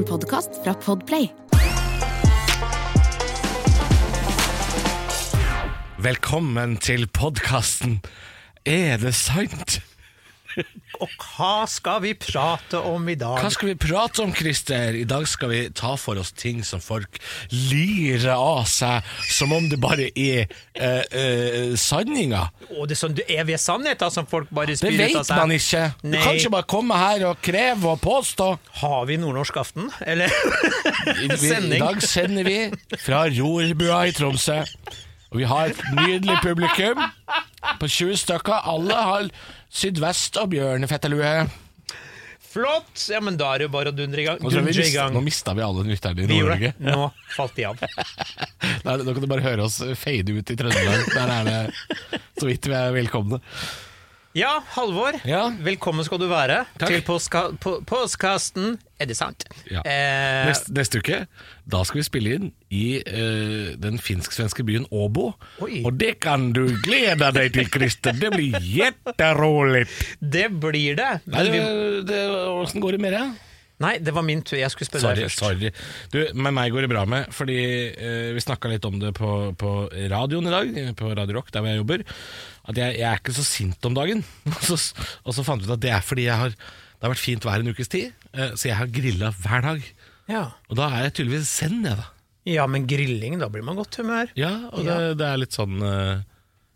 En podkast fra Podplay. Velkommen til podkasten Er det sant? Og hva skal vi prate om i dag? Hva skal vi prate om, Christer? I dag skal vi ta for oss ting som folk lirer av seg som om det bare er eh, eh, sanninger. Og det er sånn evige sannheter som folk bare Det spyr ut av vet man ikke. Du kan ikke bare komme her og kreve og påstå. Har vi nordnorsk aften? Eller I, I dag sender vi fra Rorbua i Tromsø. Og vi har et nydelig publikum på 20 stykker. Alle har sydvest og bjørnefettelue. Flott! Ja, men da er det jo bare å dundre i gang. Nå, Dundre i gang. nå mista vi alle lytterne i Nord-Norge. Nå falt de av. Nei, Nå kan du bare høre oss fade ut i Trøndelag. Der er det så vidt vi er velkomne. Ja, Halvor. Ja. Velkommen skal du være Takk. til postkasten Er det sant? Ja. Eh, Neste, neste uke da skal vi spille inn i eh, den finsk-svenske byen Åbo. Oi. Og det kan du glede deg til, Christer. Det blir jätterolig. det blir det. Nei, det, det, Åssen går det med deg? Nei, det var min tur. Jeg skulle spørre Sorry. deg først. sorry Du, Med meg går det bra med, fordi eh, vi snakka litt om det på, på radioen i dag, på Radio Rock, der hvor jeg jobber. At jeg, jeg er ikke så sint om dagen. Og så, og så fant vi ut at det er fordi jeg har det har vært fint vær en ukes tid, eh, så jeg har grilla hver dag. Ja. Og da er jeg tydeligvis zen, jeg, da. ja, men grilling, da blir man godt humør. Ja, og det, det er litt sånn eh,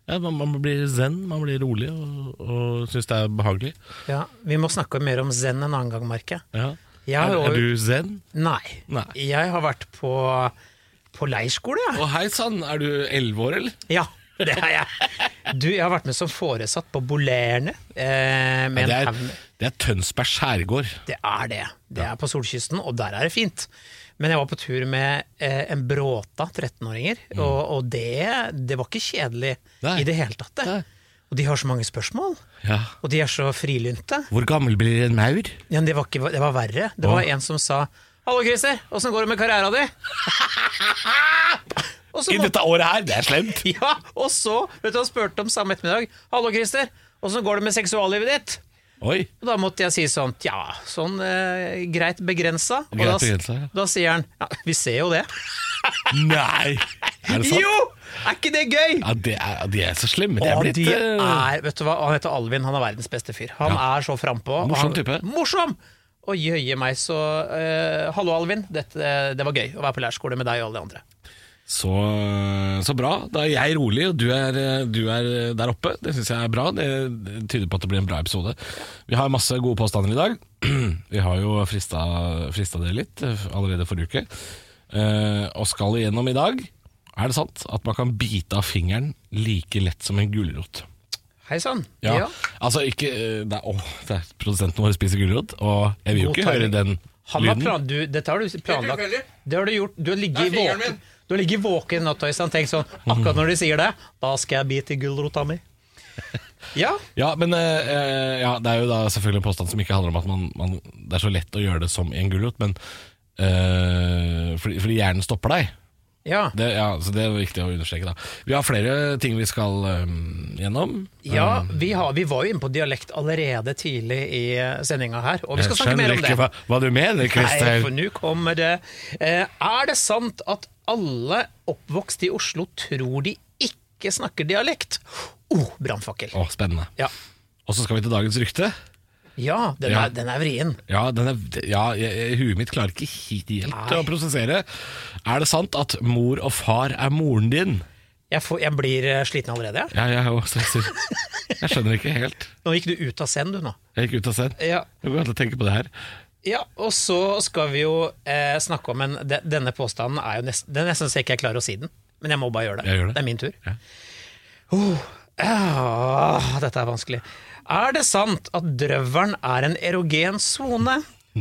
ja, man, man blir zen, man blir rolig og, og syns det er behagelig. Ja, Vi må snakke mer om zen en annen gang, merker jeg. Ja. Er, er du zen? Nei. Nei. Jeg har vært på, på leirskole, Ja. Å hei sann, er du elleve år, eller? Ja, det har jeg. Du, jeg har vært med som foresatt på Bolerne. Eh, med det, er, det er Tønsberg skjærgård. det er det. Det er på solkysten, og der er det fint. Men jeg var på tur med eh, en bråta 13-åringer, og, og det, det var ikke kjedelig Mm. Nei. i det hele tatt. Det. Nei. Og de har så mange spørsmål, Ja. og de er så frilynte. Hvor gammel blir en maur? Ja, det, var ikke, det var verre. Det var en som sa 'Hallo, Christer, åssen går det med karriera di?' Så I dette året her, det er slemt. Ja, og så, vet du, han spurte om samme ettermiddag 'Hallo, Christer, åssen går det med seksuallivet ditt?' Oi. Og da måtte jeg si sånn Ja, sånn eh, greit begrensa. Og da, begrensa, ja. da sier han Ja, vi ser jo det. Nei! Er det sant? Jo! Er ikke det gøy? Ja, de er, de er så slemme. De er blitt de eh, er, vet du hva, Han heter Alvin, han er verdens beste fyr. Han Ja. er så frampå. Morsom Morsom han- type. Morsom! Og jøye meg så uh, Hallo, Alvin. Dette, det var gøy å være på leirskole med deg og alle de andre. så, så bra. Da er jeg rolig, og du er, du er der oppe. Det syns jeg er bra. Det tyder på at det blir en bra episode. Vi har masse gode påstander i dag. Vi har jo frista, frista det litt allerede forrige uke. Eh, og skal igjennom i dag. Er det sant at man kan bite av fingeren like lett som en gulrot? Hei sann. Ja, altså ikke eh, det er, åh, det er Produsenten vår spiser gulrot, og jeg vil jo ikke høre den Han har lyden. plan, du, dette har du planlagt. Det har du gjort. Du har ligget er våken, du har ligget våken i natta og tenkt sånn Akkurat når de sier det, da skal jeg bite i gulrota mi. Ja. Ja, men eh, eh, ja, det er jo da selvfølgelig en påstand som ikke handler om at man, man, det er så lett å gjøre det som en gulrot, men eh, fordi, fordi hjernen stopper deg. Ja. Det, ja, så det er viktig å understreke. da Vi har flere ting vi skal um, gjennom. Ja, vi, har, vi var jo inne på dialekt allerede tidlig i sendinga her, og vi skal snakke mer om det. hva, hva du mener, Nei, for nå kommer det. Eh, er det sant at alle oppvokst i Oslo tror de ikke snakker dialekt? Oh, brannfakkel. Oh, spennende. Ja. Og så skal vi til dagens rykte. Ja, den er, den er vrien. Ja, den er, ja jeg, Huet mitt klarer ikke helt Nei. å prosessere. Er det sant at mor og far er moren din? Jeg, får, jeg blir eh, sliten allerede. jeg. Ja, jeg er jo. Jeg skjønner ikke helt. Nå gikk du ut av scenen, du nå. Jeg gikk ut av scenen. Ja. Jeg går an å tenke på det her. Ja, og så skal vi jo eh, snakke om en de, Denne påstanden er jo nesten Det er nesten så jeg ikke klarer å si den, men jeg må bare gjøre det. Jeg gjør det. er min tur. Ja. Oh, ah, dette er vanskelig. Er det sant at drøvelen er en erogen sone?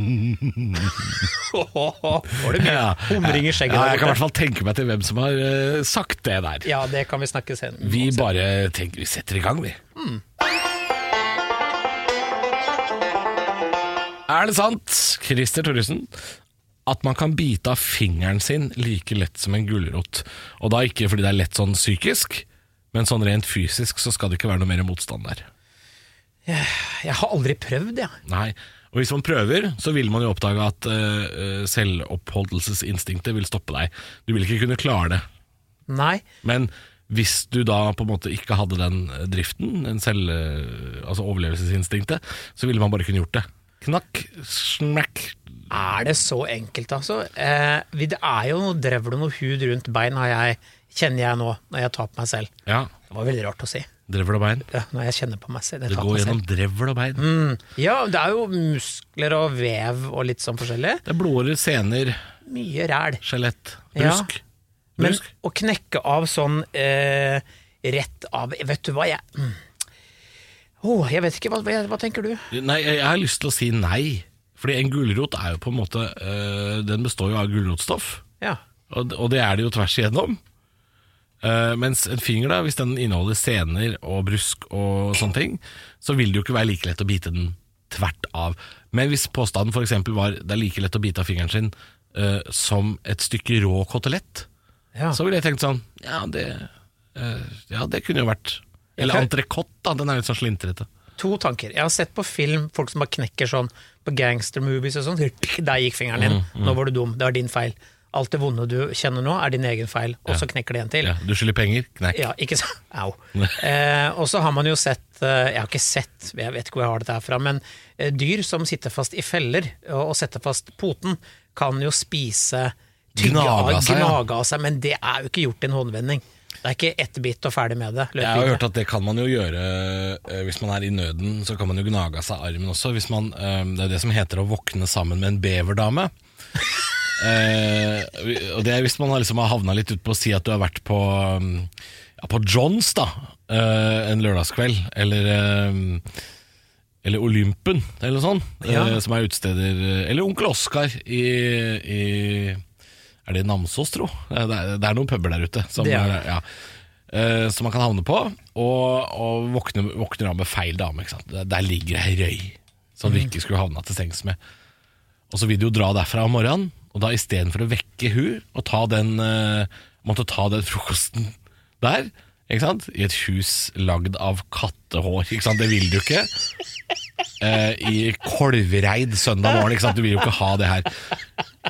Får du mye Ja. humring i skjegget Ja, jeg kan i hvert fall tenke meg til hvem som har uh, sagt det der. Ja, det kan vi snakke senere. Vi bare tenker, vi setter i gang, vi. Er det sant, Christer Thoresen, at man kan bite av fingeren sin like lett som en gulrot? Og da ikke fordi det er lett sånn psykisk, men sånn rent fysisk så skal det ikke være noe mer motstand der. Jeg har aldri prøvd, jeg. Nei, Og hvis man prøver, så vil man jo oppdage at uh, selvoppholdelsesinstinktet vil stoppe deg. Du vil ikke kunne klare det. Nei. Men hvis du da på en måte ikke hadde den driften, den selv, altså overlevelsesinstinktet, så ville man bare kunne gjort det. Knakk, smakk. Er det så enkelt, altså? Eh, det er jo noe drevl og noe hud rundt bein, har jeg, kjenner jeg nå, når jeg tar på meg selv. Ja, Det var veldig rart å si. drevl og bein. Ja, når jeg kjenner på meg selv. Det går gjennom drevl og bein. Mm. Ja, det er jo muskler og vev og litt sånn forskjellig. Det er blodårer, sener, Mye ræl. skjelett, Ja. Men Brusk. å knekke av sånn eh, rett av Vet du hva, jeg mm. oh, Jeg vet ikke, hva, hva, hva tenker du? Nei, jeg, jeg har lyst til å si nei. Fordi en gulrot er jo på en måte øh, Den består jo av gulrotstoff. Ja. Og, og det er det jo tvers igjennom. Eh, mens en finger, da, hvis den inneholder sener og brusk og sånne ting, så vil det jo ikke være like lett å bite den tvert av. Men hvis påstanden f.eks. var det er like lett å bite av fingeren sin uh, som et stykke rå kotelett, ja. så ville jeg tenkt sånn Ja, det, uh, ja, det kunne jo vært Eller entrecôte, da. Den er litt sånn slintrete. To tanker. Jeg har sett på film folk som bare knekker sånn på gangstermovies og sånn. Der gikk fingeren din. Mm, Nå var du dum. Det var din feil. Alt det vonde du kjenner nå, er din egen feil. Og så knekker det en til. Ja, du skylder penger, knekk. Ja, ikke så, Au. Eh, og så har man jo sett eh, Jeg har ikke sett, jeg vet ikke hvor jeg har dette her fra, men eh, dyr som sitter fast i feller og, og setter fast poten, kan jo spise Gnage av, seg, av seg, men det er jo ikke gjort i en håndvending. Det er ikke ett bit og ferdig med det. Løp Jeg har hørt at det kan man jo gjøre eh, hvis man er i nøden. Så kan man jo gnage av seg armen også. Hvis man, det er det som heter å våkne sammen med en beverdame. Eh, og det er hvis man har liksom har havna litt ut på å si at du har vært på, um, ja, på Johns da eh, en lørdagskveld, eller eh, eller Olympen, eller noe sånt, Ja. eh, som er utesteder Eller Onkel Oskar i, i Er det Namsos, tro? Det er, det er noen puber der ute. Som, er ja, som man kan havne på, og, og våkne, våkner av med feil dame. Der, der ligger ei røy som du ikke skulle havna til sengs med. Og så vil du jo dra derfra om morgenen, og da istedenfor å vekke hun og ta den, eh, måtte ta den frokosten der, ikke sant? i et hus lagd av kattehår, ikke sant? det vil du ikke. Eh, I Kolvereid søndag morgen, ikke sant? du vil jo ikke ha det her.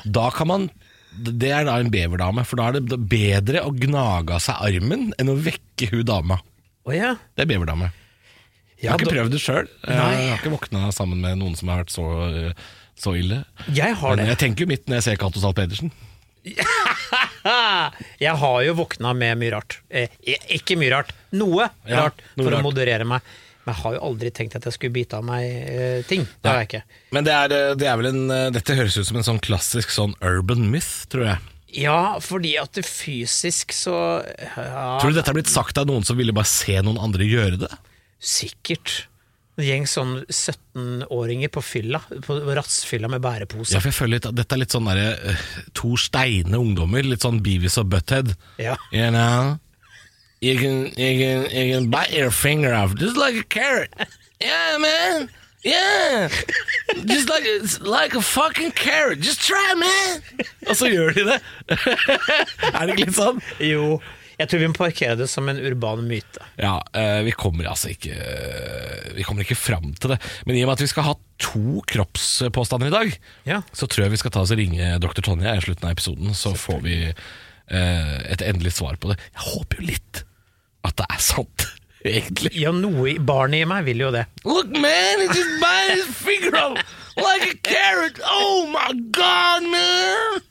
Da kan man Det er da en beverdame, for da er det bedre å gnage av seg armen enn å vekke hun dama. Å ja. Det er beverdame. Jeg har ikke prøvd det sjøl. Jeg har ikke våkna sammen med noen som har vært så, så ille. Jeg har Men det. jeg tenker jo mitt når jeg ser Cato Zahl Pedersen. Jeg har jo våkna med mye rart. Eh, ikke mye rart, noe Ja, rart, noe for rart. å moderere meg. Men jeg har jo aldri tenkt at jeg skulle bite av meg eh, ting. Det har jeg ikke. Men det er, eh, det er vel en eh, Dette høres ut som en sånn klassisk sånn urban myth, tror jeg. Ja, fordi at det fysisk så ja, Tror du dette er blitt sagt av noen som ville bare se noen andre gjøre det? Sikkert. En gjeng sånn 17-åringer på fylla, på rassfylla med bærepose. Ja, for jeg føler litt at Dette er litt sånn derre eh, to steine ungdommer. Litt sånn Beavis og Butthead. Ja. You know? You can, you can, you can bite your finger off just like a carrot. Yeah, man. Yeah. Just like, like a fucking carrot. Just try, man. Og så gjør de det. er det ikke litt sånn? Jo, jeg tror vi må parkere det som en urban myte. Ja, eh, vi kommer altså ikke Vi kommer ikke fram til det. Men i og med at vi skal ha to kroppspåstander i dag, Ja. så tror jeg vi skal ta oss og ringe dr. Tonje i slutten av episoden, så får vi eh, et endelig svar på det. Jeg håper jo litt at det er sant, egentlig. Ja, noe barnet i meg vil jo det. Look, man, he just bite his finger like a carrot. Oh my god, man!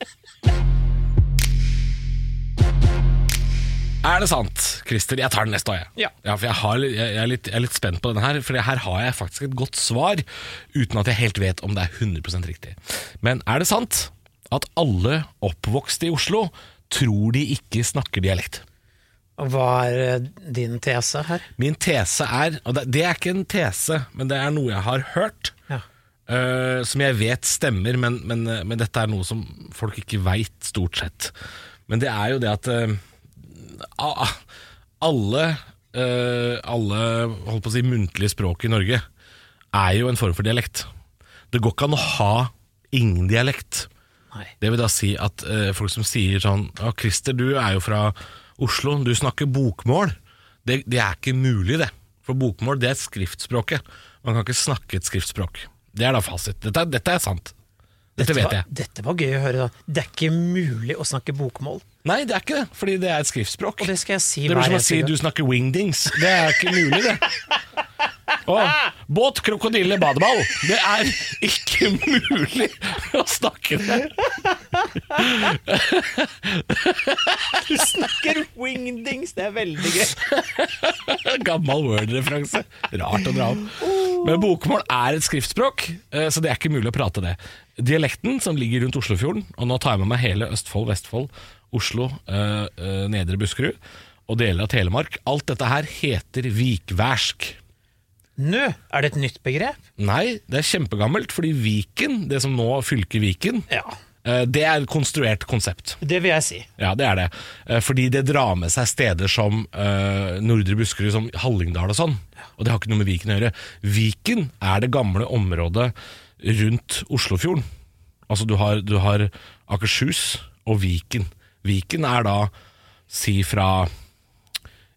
Er det sant, Christer? Jeg tar den neste, jeg. Ja. for jeg, har, jeg, jeg, er litt, jeg er litt spent på denne her, for her har jeg faktisk et godt svar, uten at jeg helt vet om det er 100% riktig. Men er det sant at alle oppvokste i Oslo tror de ikke snakker dialekt? Og Hva er eh, din tese her? Min tese er, og det, det er ikke en tese, men det er noe jeg har hørt, Ja. Uh, som jeg vet stemmer, men, men, eh, men dette er noe som folk ikke veit, stort sett. Men det er jo det at a- alle, eh, alle holdt på å si, muntlige språk i Norge er jo en form for dialekt. Det går ikke an å ha ingen dialekt. Nei. Det vil da si at uh, folk som sier sånn Å, Christer, du er jo fra Oslo, du snakker bokmål. Det, det er ikke mulig, det. For bokmål, det er skriftspråket. Man kan ikke snakke et skriftspråk. Det er da fasit. Dette, dette er sant. Dette vet var, jeg. Dette var gøy å høre. da Det er ikke mulig å snakke bokmål. Nei, det er ikke det, fordi det er et skriftspråk. Og det skal jeg si Det blir som å si du snakker wingdings. Det er ikke mulig, det. Å, båt, krokodille, badeball. Det er ikke mulig å snakke det. Du snakker wingdings! Det er veldig gøy. Gammel Word-referanse. Rart å dra opp. Men bokmål er et skriftspråk, eh, så det er ikke mulig å prate det. Dialekten som ligger rundt Oslofjorden, og nå tar jeg med meg hele Østfold, Vestfold, Oslo, eh, eh, Nedre Buskerud og deler av Telemark, alt dette her heter vikværsk. Nå er det et nytt begrep. Nei, det er kjempegammelt, fordi Viken, det som nå fylker Viken, Ja, eh, det er et konstruert konsept. det vil jeg si. Ja, det er det. Eh, Fordi det drar med seg steder som eh, Nordre Buskerud, som Hallingdal og sånn. Og det har ikke noe med Viken å gjøre. Viken er det gamle området rundt Oslofjorden. Altså du har, du har Akershus og Viken. Viken er da si fra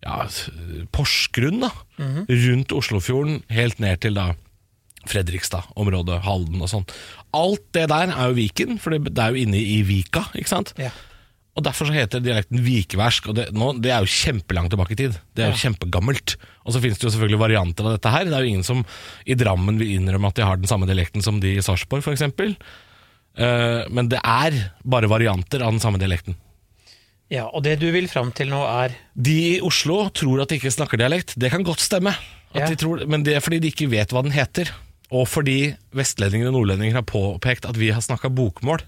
ja, Porsgrunn, da. Rundt Oslofjorden, helt ned til da Fredrikstad-området, Halden og sånn. Alt det der er jo Viken, for det er jo inne i Vika, ikke sant? Ja. Og Derfor så heter dialekten Vikeversk og det, nå, det er jo kjempelangt tilbake i tid. Det er jo kjempegammelt. Og så finnes det jo selvfølgelig varianter av dette her. Det er jo ingen som i Drammen vil innrømme at de har den samme dialekten som de i Sarpsborg, f.eks. Uh, men det er bare varianter av den samme dialekten. Ja, Og det du vil fram til nå, er De i Oslo tror at de ikke snakker dialekt. Det kan godt stemme, at Ja. de tror, men det er fordi de ikke vet hva den heter. Og fordi vestlendinger og nordlendinger har påpekt at vi har snakka bokmål.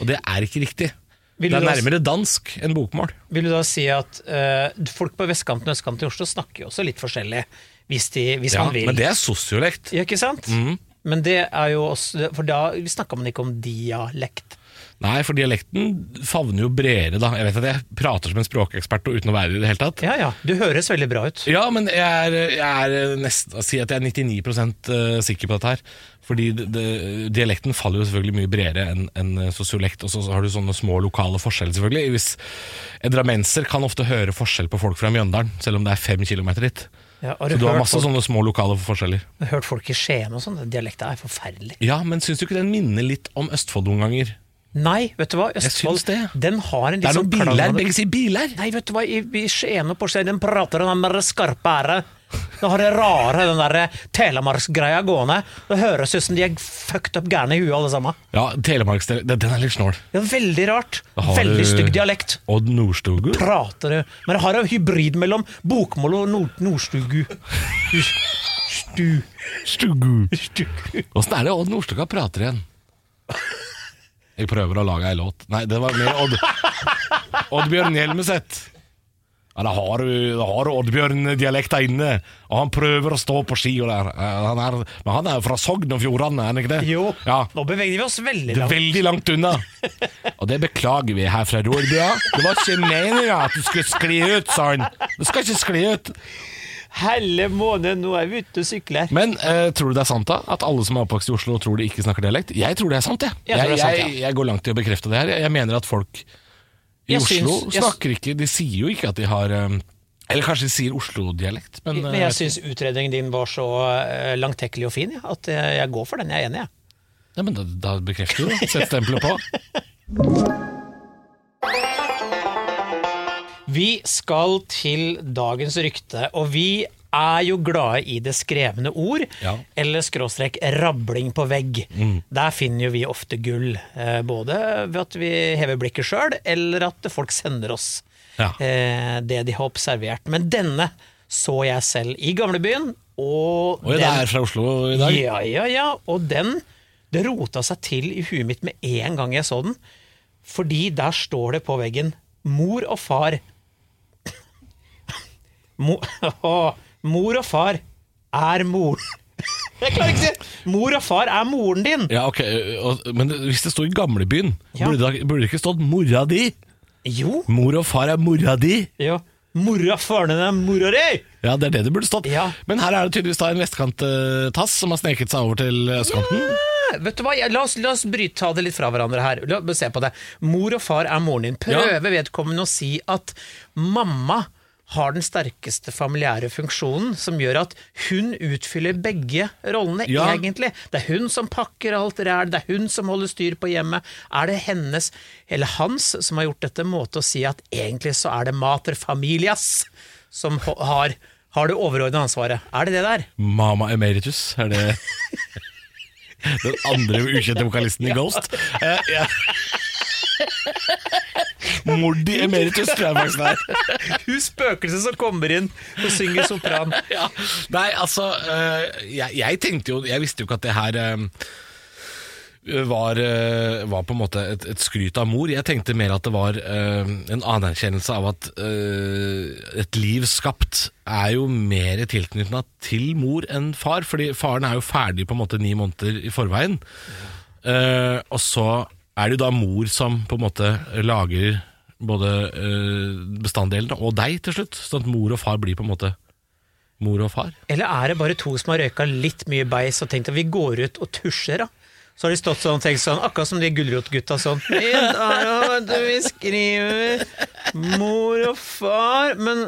Og det er ikke riktig. Det er nærmere dansk enn bokmål. Vil du da si at uh, folk på vestkanten og østkanten i Oslo snakker jo også litt forskjellig, hvis, de, hvis Ja, man vil? men det er sosiolekt. Ja, ikke sant? Men det er jo også For da snakker man ikke om dialekt. Nei, for dialekten favner jo bredere, da. Jeg vet at jeg prater som en språkekspert og uten å være det i det hele tatt. Ja ja, du høres veldig bra ut. Ja, men jeg er, jeg er nesten Si at jeg er 99% sikker på dette her. Fordi det, det, dialekten faller jo selvfølgelig mye bredere enn en sosiolekt. Og så har du sånne små lokale forskjeller, selvfølgelig. Hvis En drammenser kan ofte høre forskjell på folk fra Mjøndalen, selv om det er fem kilometer dit. Ja, har Så du du har masse folk, sånne små lokale forskjeller. Har hørt folk i Skien og sånn? Dialekta er forferdelig. Ja, men syns du ikke den minner litt om Østfold noen ganger? Nei, vet du hva? Østfold, det. den har en Det litt er sånn noen biler, begge sier biler! Nei, vet du hva, i, i Skien og Porsgrunn, den prater den der skarpe ære. Den har det rare, den der telemarksgreia gående. Det høres ut som de er fucked up gærne i huet, alle sammen. Ja, telemarks, den den er litt snål. Ja, veldig rart. Veldig stygg dialekt. Odd Nordstogu. Prater du Men det har en hybrid mellom bokmål og nord nordstugu. Stu... Stugu. Stugu. Åssen er det Odd Nordstoga prater igjen? Jeg prøver å lage ei låt. Nei, det var mer Odd Oddbjørn Hjelmeset. Ja, da har du, da har du Oddbjørn-dialekta inne, og han prøver å stå på ski. Der. Han er, men han er jo fra Sogn og Fjordane, er han ikke det? Jo, Ja, nå beveger vi oss veldig langt. veldig langt unna. Og det beklager vi her fra Rorbua. Det var ikke meninga at du skulle skli ut, sa han. Du skal ikke skli ut. Helle måned, nå er vi ute og sykler. Men eh, tror du det er sant da? At alle som er oppvokst i Oslo tror de ikke snakker dialekt? Jeg tror det er sant, jeg. Jeg jeg, er sant, jeg, jeg går langt i å bekrefte det her. Jeg, mener at folk i Oslo syns- snakker ikke De sier jo ikke at de har um, Eller kanskje de sier Oslo-dialekt, men, Men eh, jeg syns utredningen din var så eh, langtekkelig og fin, ja, at jeg går for den. Jeg er enig, jeg. ja, men da, da bekrefter du det. Sett stempelet på. Vi skal til dagens rykte, og vi er jo glade i det skrevne ord, Ja. eller skråstrek rabling på vegg. Der finner jo vi ofte gull, eh, både ved at vi hever blikket sjøl, eller at folk sender oss Ja. eh, det de har observert. Men denne så jeg selv i gamlebyen, og Oi, det er fra Oslo i dag. ja, ja, ja. Og den Det rota seg til i huet mitt med en gang jeg så den. Fordi der står det på veggen 'Mor og far' Mo, Mor og far er mor. Jeg klarer ikke å si Mor og far er moren din! Ja, ok, eh, Men hvis det sto i gamlebyen, Ja. burde, det, burde det ikke stått 'mora di'? Jo. Mor og far er mora di. jo. Mora faren din er mora di! Ja, det er det det burde stått. Ja. Men her er det tydeligvis da en vestkant-tass som har sneket seg over til østkanten. Ja, Vet du hva, La oss, la oss bryte, ta det litt fra hverandre her. La, se på det. Mor og far er moren din. Prøver vedkommende å si at mamma har den sterkeste familiære funksjonen, som gjør at hun utfyller begge rollene, Ja. egentlig. Det er hun som pakker alt ræl, det er hun som holder styr på hjemmet. Er det hennes, eller hans, som har gjort dette måte å si at egentlig så er det mater familias som har, har det overordnede ansvaret? Er det det der? Mama Emeritus, er det den andre ukjente vokalisten i Ghost? Uh, ja. Mordi Emeritus, tror jeg faktisk det er. Hun spøkelset som kommer inn og synger sopran. Ja. Nei, altså eh, jeg, jeg tenkte jo Jeg visste jo ikke at det her eh, var, eh, var på en måte et, et skryt av mor. Jeg tenkte mer at det var uh, en anerkjennelse av at uh, et liv skapt er jo mer tilknytta til mor enn far. Fordi faren er jo ferdig på en måte ni måneder i forveien. Uh, og så er det jo da mor som på en måte lager både eh, bestanddelene og deg til slutt. Sånn at mor og far blir på en måte mor og far. Eller er det bare to som har røyka litt mye beis og tenkt at vi går ut og tusjer, da? Så har de stått sånn og tenkt sånn, akkurat som de gulrotgutta sånn «I dag Vi skriver mor og far, men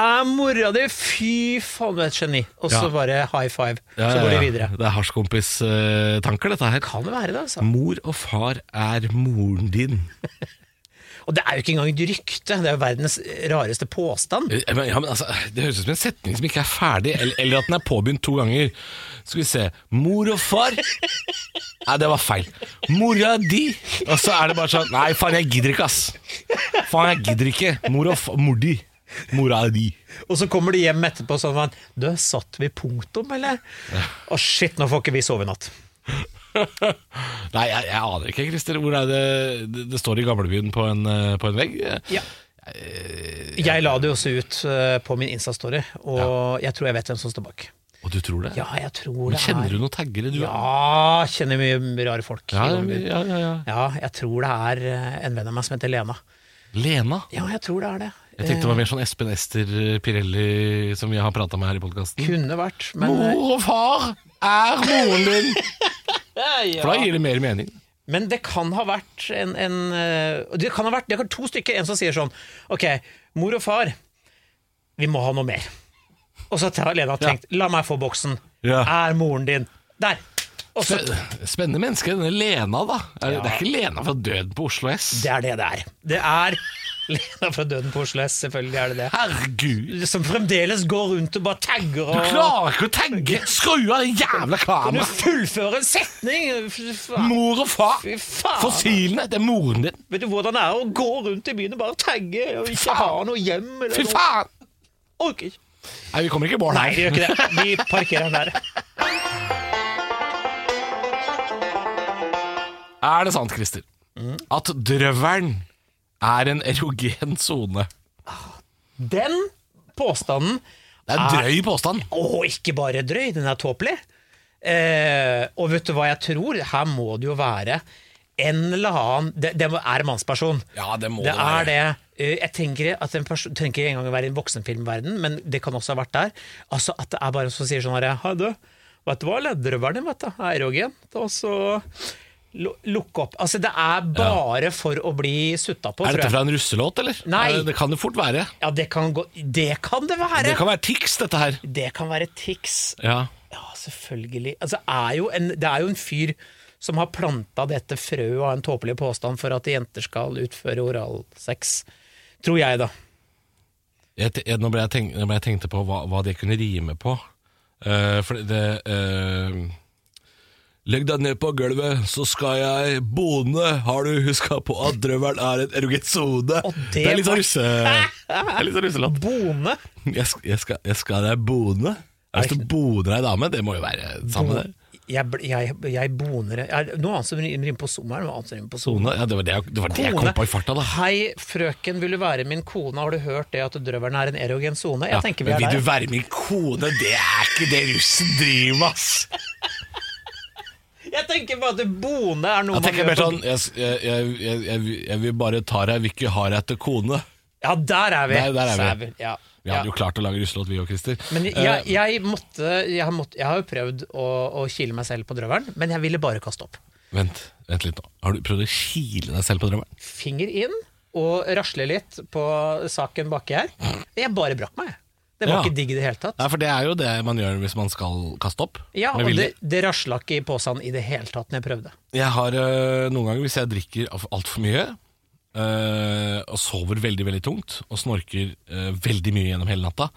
er mora di Fy faen, du er et geni! Og så Ja. bare high five. Ja, så ja, går de videre. Det er hasjkompis-tanker, dette her. Kan det være det, altså? Mor og far er moren din. Og det er jo ikke engang et rykte, det er jo verdens rareste påstand. Eh, Men, ja, men altså, det høres ut som en setning som ikke er ferdig, eller, eller at den er påbegynt to ganger. Skal vi se Mor og far Nei, det var feil. Mora di. Og så er det bare sånn Nei, faen, jeg gidder ikke, ass. Faen, jeg gidder ikke. Mor og far mor di. Mora di. Og så kommer de hjem etterpå sånn Du, satt vi punktum, eller? Å shit, nå får ikke vi sove i natt. Nei, jeg, jeg aner ikke, Christer. Hvor er det Det, det står i gamlebyen på en, eh, på en vegg. Ja. Jeg la det jo også ut eh, på min Insta-story, og jeg tror jeg vet hvem som står bak. Og du tror det? Ja, jeg tror det Kjenner er du noen taggere, du? Ja, kjenner mye rare folk. ja, ja, ja, ja. ja, jeg tror det er eh, en venn av meg som heter Lena. Lena? Ja, jeg tror det er det. Jeg tenkte det var mer sånn Espen Ester Pirelli som vi har prata med her i podkasten. Kunne vært, men eh, Mor og far er moren din! ja. For da gir det mer mening. Men det kan ha vært en, en eh, Det kan ha vært det kan to stykker. En som sier sånn Ok, mor og far, vi må ha noe mer. Og så har Lena tenkt La meg få boksen. Ja. Er moren din Der! Også, Spennende menneske, denne Lena, da. Er, Ja. Det er ikke Lena fra Døden på Oslo S. Det er det det er. Det er Lena fra Døden på Oslo S, selvfølgelig er det det. Herregud! Som fremdeles går rundt og bare tagger Du klarer ikke å tagge! Skru av det jævla Kan du kameraet! fullføre en setning? Fy faen. Mor og far! Fy faen. Fossilene, det er moren din. Vet du hvordan det er å gå rundt i byen og bare tagge og ikke ha noe hjem? Eller Fy noe? faen! Orker ikke. Nei, vi kommer ikke i mål Nei, her. vi gjør ikke det. Vi parkerer den der. Er det sant, Christer, at drøvelen er en erogen sone? Den påstanden Det er en drøy påstand. Å, ikke bare drøy, den er tåpelig. Eh, og vet du hva jeg tror? Her må det jo være en eller annen Det, det er en mannsperson. Ja, det må Det det være. er det. Eh, Jeg tenker at en person trenger ikke engang å være i en voksenfilmverden, men det kan også ha vært der. Altså At det er bare en som sier sånn herre Hei, du, vet du hva, ledderøveren din, vet du, er erogen. Og så lu- lukke opp. Altså, det er bare for å bli sutta på, Er dette fra en russelåt, eller? Nei. Er det, kan det fort være. Ja, det kan, gå, det kan det være! Det kan være Tix, dette her. Det kan være Tix. Ja. Ja, selvfølgelig. Altså, er jo en, det er jo en fyr som har planta dette frøet av en tåpelig påstand for at jenter skal utføre oralsex. Tror jeg, da. Jeg, jeg, nå ble jeg, tenk, nå ble jeg tenkte på hva, hva det kunne rime på. Uh, for det eh, Legg deg ned på gulvet, så skal jeg bone. Har du huska på at drøvelen er en erogen sone? Det, det er litt sånn russe... Litt sånn russelåt. Bone. Jeg, sk- jeg, skal, jeg skal deg bone. Er det du boner ei dame? Det må jo være samme det. Jeg, jeg, jeg boner jeg, Noe annet som rimer på sommer, er noe annet som rimer på sone. Ja, det var det, det, var det jeg kom på i farta, da. Hei, frøken, vil du være min kone? Har du hørt det at drøvelen er en erogen sone? Jeg Ja, tenker vi er vil der. du være min kone? Det er ikke det russen driver med, ass! Jeg tenker bare at bone er noe Jeg tenker gjør mer sånn Jeg, jeg, jeg, jeg, jeg, jeg vil bare ta deg, vil ikke ha deg til kone. Ja, der er vi! Der- der er vi. Sævel, Ja. Vi hadde Ja. jo klart å lage russelåt, vi og Christer. Men jeg, Eh, jeg, måtte, jeg, har måtte, jeg har jo prøvd å, å kile meg selv på drøvelen, men jeg ville bare kaste opp. vent, vent litt nå. Har du prøvd å kile deg selv på drømmeren? Finger inn, og rasle litt på saken baki her. Jeg bare brakk meg. Det var Ja. ikke digg i det hele tatt. Nei, for det er jo det man gjør hvis man skal kaste opp. Ja, og det, det rasla ikke i posen i det hele tatt når jeg prøvde. Jeg har øh, noen ganger, hvis jeg drikker altfor mye, øh, og sover veldig, veldig tungt, og snorker øh, veldig mye gjennom hele natta,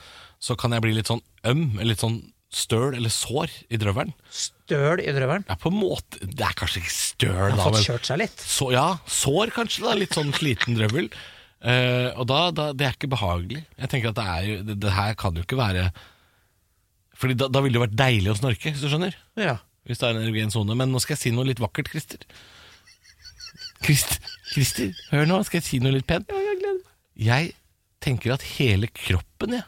så kan jeg bli litt sånn øm, eller litt sånn støl eller sår i drøvelen. Støl i drøvelen. Ja, på en måte Det er kanskje ikke støl, Har da, fått men kjørt seg litt. så, ja, sår kanskje, da. Litt sånn sliten drøvel. Eh, og da, da, det er ikke behagelig. Jeg tenker at det er jo Det, det her kan jo ikke være Fordi da, da ville det jo vært deilig å snorke, hvis du skjønner. Ja. Hvis det er en erogen sone. Men nå skal jeg si noe litt vakkert, Christer. Christer, Christer hør nå, skal jeg si noe litt pent? Jeg tenker at hele kroppen ja,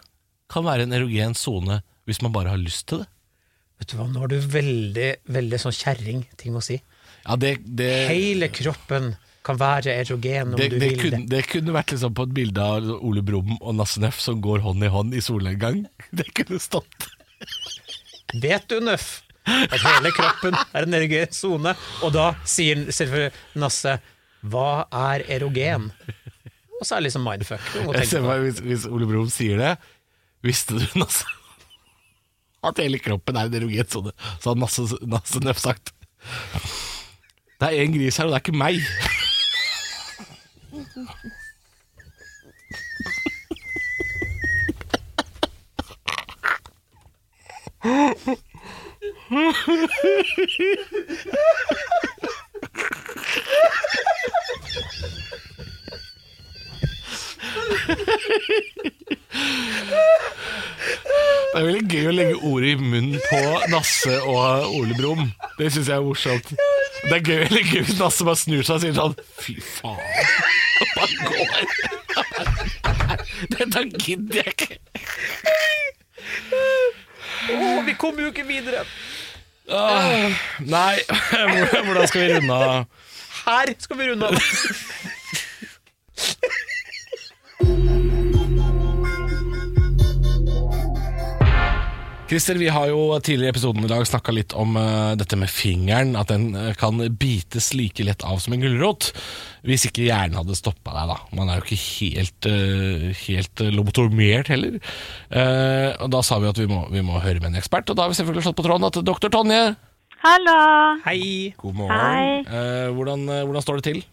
kan være en erogen sone hvis man bare har lyst til det. Vet du hva, nå har du veldig, veldig sånn kjerring-ting å si. Ja, det, det, Hele kroppen kan være erogen om det, du det, vil kunne, det. det kunne vært liksom på et bilde av Ole Brumm og Nasse Nøff som går hånd i hånd i solnedgang. Det kunne stått. Vet du, Nøff, at hele kroppen er en erogen sone? Og da sier selvfølgelig Nasse hva er erogen? Og så er det liksom mindfuck. Jeg ser meg, hvis, hvis Ole Brumm sier det Visste du, Nasse, at hele kroppen er en erogen sone? Så hadde Nasse, Nasse Nøff sagt Det er én gris her, og det er ikke meg. Det er veldig gøy å legge ordet i munnen på Nasse og Ole Brumm. Det syns jeg er morsomt. Det er gøy, veldig gøy hvis Nasse bare snur seg og sier sånn Fy faen. Og bare går. Dette gidder jeg ikke. Å, vi kommer jo ikke videre! Nei, hvordan skal vi runde av? Her skal vi runde av! Christer, vi har jo tidligere i episoden i dag snakka litt om uh, dette med fingeren. At den eh, kan bites like lett av som en gulrot. Hvis ikke hjernen hadde stoppa deg, da. Man er jo ikke helt, uh, helt lobotomert heller. Eh, og da sa vi at vi må, vi må høre med en ekspert, og da har vi selvfølgelig slått på tråden at doktor Tonje Hallo! Hei! God morgen. Hei. Eh, hvordan, hvordan står det til?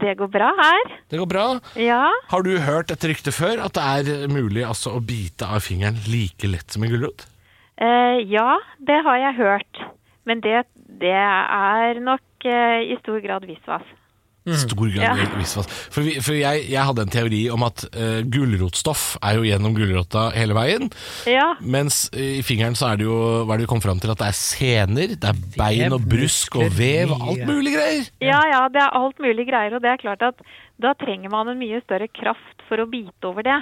Det går bra her. Det går bra. Ja. Har du hørt et rykte før at det er mulig altså, å bite av fingeren like lett som en gulrot? Eh, ja, det har jeg hørt. Men det, det er nok eh, i stor grad visvas. Stor grad Ja. visvas. For, vi, for jeg, jeg hadde en teori om at eh, gulrotstoff er jo gjennom gulrota hele veien. Ja. Mens eh, i fingeren så er det jo Hva er det vi kom fram til? At det er sener, det er bein og brusk og vev og alt mulig greier. ja, ja, det er alt mulig greier. Og det er klart at da trenger man en mye større kraft for å bite over det.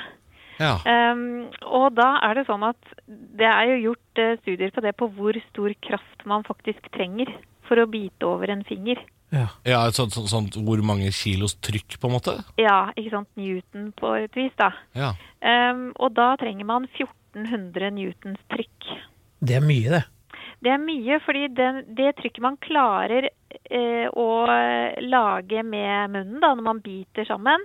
Ja. Um, og da er det sånn at det er jo gjort uh, studier på det på hvor stor kraft man faktisk trenger for å bite over en finger. Ja. ja et sånt, sånt, sånt hvor mange kilos trykk, på en måte. Ja, ikke sant. Newton på et vis, da. Ja. Um, og da trenger man 1400 newtons trykk. Det er mye, det. Det er mye, fordi det, det trykket man klarer eh, å lage med munnen da, når man biter sammen,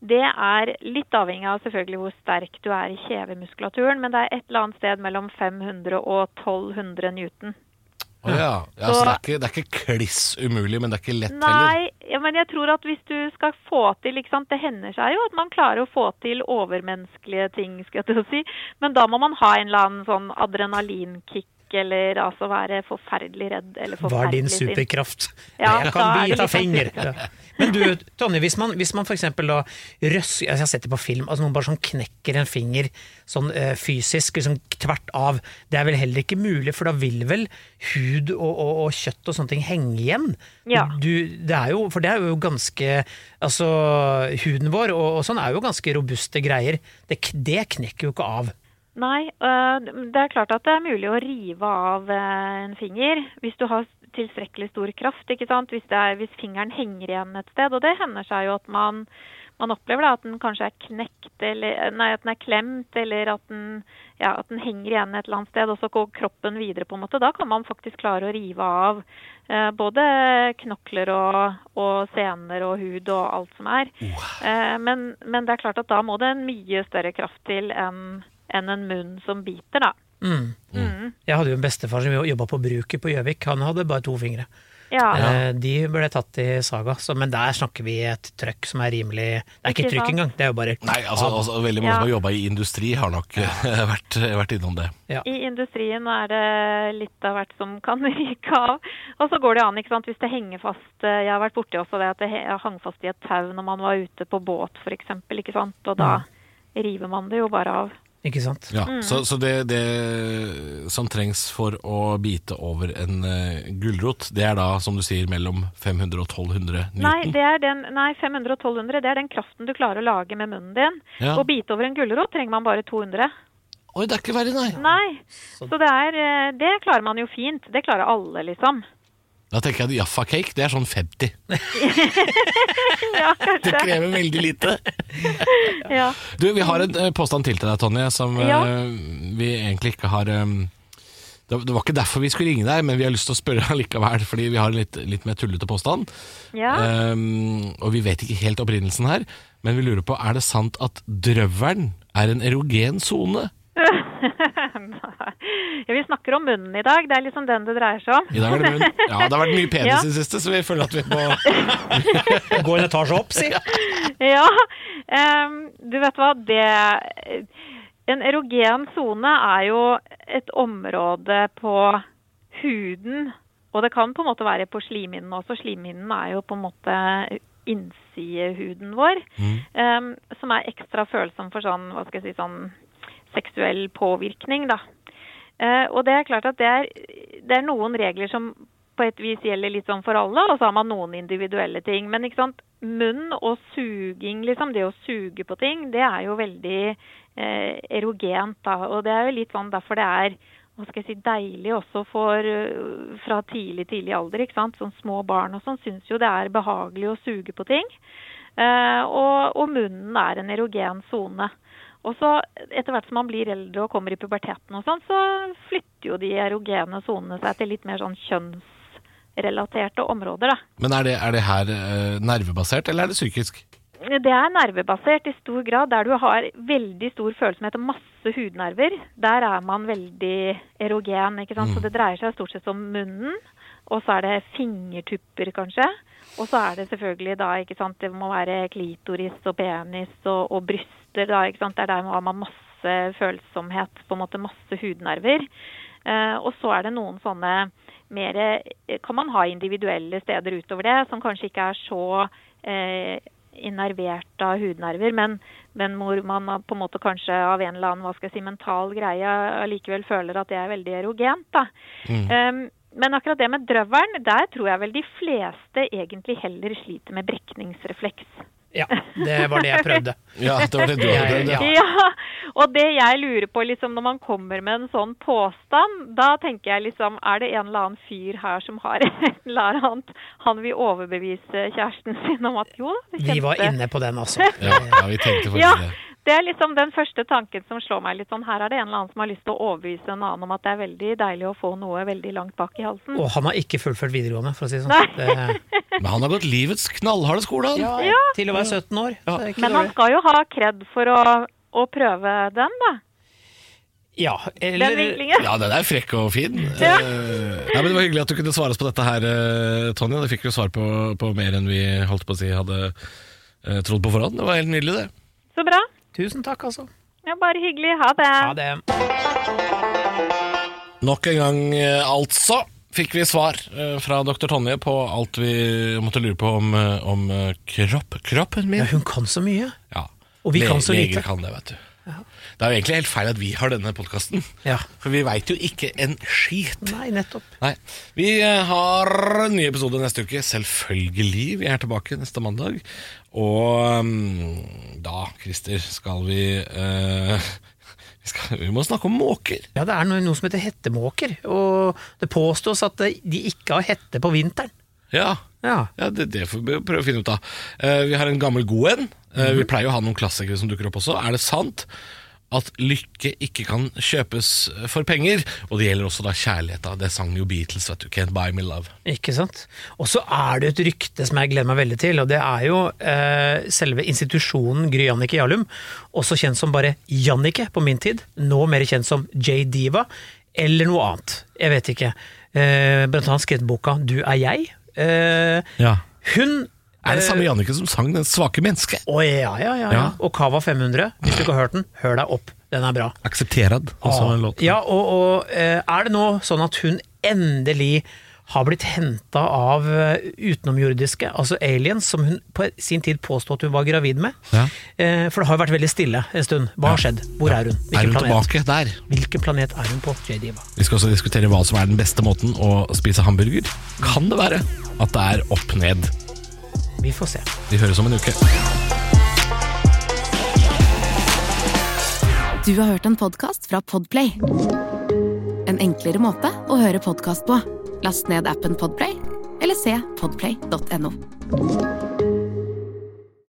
det er litt avhengig av selvfølgelig hvor sterk du er i kjevemuskulaturen, men det er et eller annet sted mellom 500 og 1200 newton. Oh, ja. ja så Så- det er, ikke, det er ikke kliss umulig, men det er ikke lett heller. Nei, ja, men jeg tror at hvis du skal få til Det hender seg jo at man klarer å få til overmenneskelige ting, skal jeg til å si. Men da må man ha en eller annen sånn adrenalinkick, eller altså være forferdelig redd eller Hva er din superkraft? Ja, jeg kan bite av finger. Ja. Men du, Tonje, hvis man, hvis man for eksempel da røsker Jeg har sett det på film, altså noen bare sånn knekker en finger sånn eh, fysisk, liksom tvert av. Det er vel heller ikke mulig, for da vil vel hud og, og, og kjøtt og sånne ting henge igjen? Ja. Du, det er jo, for det er jo ganske Altså, huden vår og, og sånn er jo ganske robuste greier. Det, det knekker jo ikke av. Nei, øh, det er klart at det er mulig å rive av øh, en finger hvis du har tilstrekkelig stor kraft, ikke sant? Hvis, det er, hvis fingeren henger igjen et sted. Og det hender seg jo at man man opplever da at den kanskje er knekt, eller nei, at den er klemt, eller at den, ja, at den henger igjen et eller annet sted, og så går kroppen videre, på en måte. Da kan man faktisk klare å rive av eh, både knokler og, og sener og hud og alt som er. Eh, men, men det er klart at da må det en mye større kraft til enn enn en munn som biter, da. Mm. Mm. Jeg hadde jo en bestefar som jobba på bruket på Gjøvik. Han hadde bare to fingre. Ja. Eh, De ble tatt i saga, så, men der snakker vi et trøkk som er rimelig Det er ikke Ikke trykk engang, det er jo bare Nei, altså, altså veldig mange Ja. som har jobba i industri, har nok vært, vært innom det. ja. I industrien er det litt av hvert som kan ryke av. Og så går det an, ikke sant, hvis det henger fast eh, Jeg har vært borti også det at det hang fast i et tau når man var ute på båt, f.eks., ikke sant. Og da river man det jo bare av. Ikke sant? Ja, Mm. Så, så det, det som trengs for å bite over en uh, gulrot, det er da, som du sier, mellom 500 og 1200 newton? Nei, det er den, nei, 500 og 1200, det er den kraften du klarer å lage med munnen din. Ja. Å bite over en gulrot trenger man bare 200. Oi, det er ikke verre, nei. Nei, så det er eh, Det klarer man jo fint. Det klarer alle, liksom. Da tenker jeg at Jaffa Cake, det er sånn 50. Ja, Det krever veldig lite. Ja. Du, vi har en eh, påstand til til deg, Tonje, som eh, Ja. vi egentlig ikke har eh, det det var ikke derfor vi skulle ringe deg, men vi har lyst til å spørre likevel, fordi vi har en litt, litt mer tullete påstand. ja. Um, og vi vet ikke helt opprinnelsen her, men vi lurer på, er det sant at drøvelen er en erogen sone? ja, vi snakker om munnen i dag. Det er liksom den det dreier seg om. I dag er det munn. Ja, det har vært mye penis Ja. i det siste, så vi føler at vi må Gå en etasje opp, si! Ja, Um, du vet hva, det En erogen sone er jo et område på huden, og det kan på en måte være på slimhinnen også. Slimhinnen er jo på en måte innsidehuden vår, ehm, som er ekstra følsom for sånn, hva skal jeg si, sånn seksuell påvirkning, da. Eh, og det er klart at det er, det er noen regler som på et vis gjelder litt sånn for alle, og så har man noen individuelle ting. Men ikke sant, munn og suging, liksom, det å suge på ting, det er jo veldig eh, erogent, da. Og det er jo litt sånn derfor det er hva skal jeg si, deilig også for øh, fra tidlig, tidlig alder. ikke sant? Sånn Små barn og sånn syns jo det er behagelig å suge på ting. Eh, og, og munnen er en erogen sone. Og så etter hvert som man blir eldre og kommer i puberteten og sånn, så flytter jo de erogene sonene seg til litt mer sånn kjønnsrelaterte områder, da. Men er det, er det her eh, nervebasert, eller er det psykisk? Det er nervebasert i stor grad. Der du har veldig stor følsomhet og masse hudnerver, der er man veldig erogen. ikke sant? Så det dreier seg stort sett om munnen, og så er det fingertupper kanskje. Og så er det selvfølgelig da, ikke sant, det må være klitoris og penis og, og bryster da, ikke sant. Det er der man har masse følsomhet, på en måte masse hudnerver. Eh, og så er det noen sånne mer Kan man ha individuelle steder utover det, som kanskje ikke er så eh, innervert av hudnerver, men, men hvor man på en måte kanskje av en eller annen hva skal jeg si, mental greie allikevel føler at det er veldig erogent. da. Um, men akkurat det med drøvelen, der tror jeg vel de fleste egentlig heller sliter med brekningsrefleks. Ja, det var det jeg prøvde. Ja, det var det du hadde prøvd, ja. Ja, og det jeg lurer på liksom når man kommer med en sånn påstand, da tenker jeg liksom Er det en eller annen fyr her som har et eller annet han vil overbevise kjæresten sin om at jo da, det Vi var inne på den, altså. Ja, ja, vi tenkte faktisk Ja, det. Det er liksom den første tanken som slår meg litt sånn. Her er det en eller annen som har lyst til å overbevise en annen om at det er veldig deilig å få noe veldig langt bak i halsen. Og han har ikke fullført videregående, for å si det Nei. sånn. Det, Men han har gått livets knallharde skole, han. ja, til å være 17 år. ikke Men han skal jo ha kred for å, å prøve den, da. Ja, Den eller vinklingen. Ja, den er frekk og fin. Ja. Uh, ja, men Det var hyggelig at du kunne svare oss på dette her, eh, Tonje. Det fikk jo svar på, på mer enn vi holdt på å si hadde uh, trodd på forhånd. Det var helt nydelig, det. Så bra. Tusen takk, altså. Ja, bare hyggelig. Ha det. Ha det. Nok en gang, eh, altså, fikk vi svar eh, fra dr. Tonje på alt vi måtte lure på om, eh, om kropp, kroppen min. Ja, hun kan så mye. Ja. Og vi Le- kan så lite. Leger kan det, vet du. Det er jo egentlig helt feil at vi har denne podkasten, Ja. for vi veit jo ikke en skit. Nei, nettopp. Nei. Vi har en ny episode neste uke, selvfølgelig. Vi er tilbake neste mandag. Og mm, da, Christer, skal vi eh, vi, skal, vi må snakke om måker. Ja, det er noe, noe som heter hettemåker, og det påstås at de ikke har hette på vinteren. Ja, Ja. ja det, det får vi prøve å finne ut av. Eh, vi har en gammel god en Eh, Vi pleier å ha noen klassikere som dukker opp også. Er det sant at lykke ikke kan kjøpes for penger? Og det gjelder også da kjærligheta. Det sang jo Beatles, vet du. Can't buy me love. Ikke sant? Og så er det et rykte som jeg gleder meg veldig til, og det er jo eh, selve institusjonen Gry Jannicke Jarlum, også kjent som bare Jannicke på min tid, nå mer kjent som J-Diva, eller noe annet. Jeg vet ikke. Eh, blant annet skrevet boka Du er jeg. Eh, Ja. hun Er det samme Jannicke som sang 'Den svake menneske'? Å ja, ja, ja, ja. Ja. Og Cava 500. Hvis du ikke har hørt den, hør deg opp. Den er bra. Aksepterad, også en låt. Ja, og, og eh, er det nå sånn at hun endelig har blitt henta av eh, utenomjordiske, altså aliens, som hun på sin tid påstod at hun var gravid med? Ja. Eh, for det har jo vært veldig stille en stund. Hva har skjedd? Hvor er hun? Er hun planet? tilbake der? Hvilken planet er hun på, J-Diva? Vi skal også diskutere hva som er den beste måten å spise hamburger. Kan det være at det er opp ned? Vi får se. Vi høres om en uke. Du har hørt en podkast fra Podplay. En enklere måte å høre podkast på. Last ned appen Podplay, eller se podplay.no.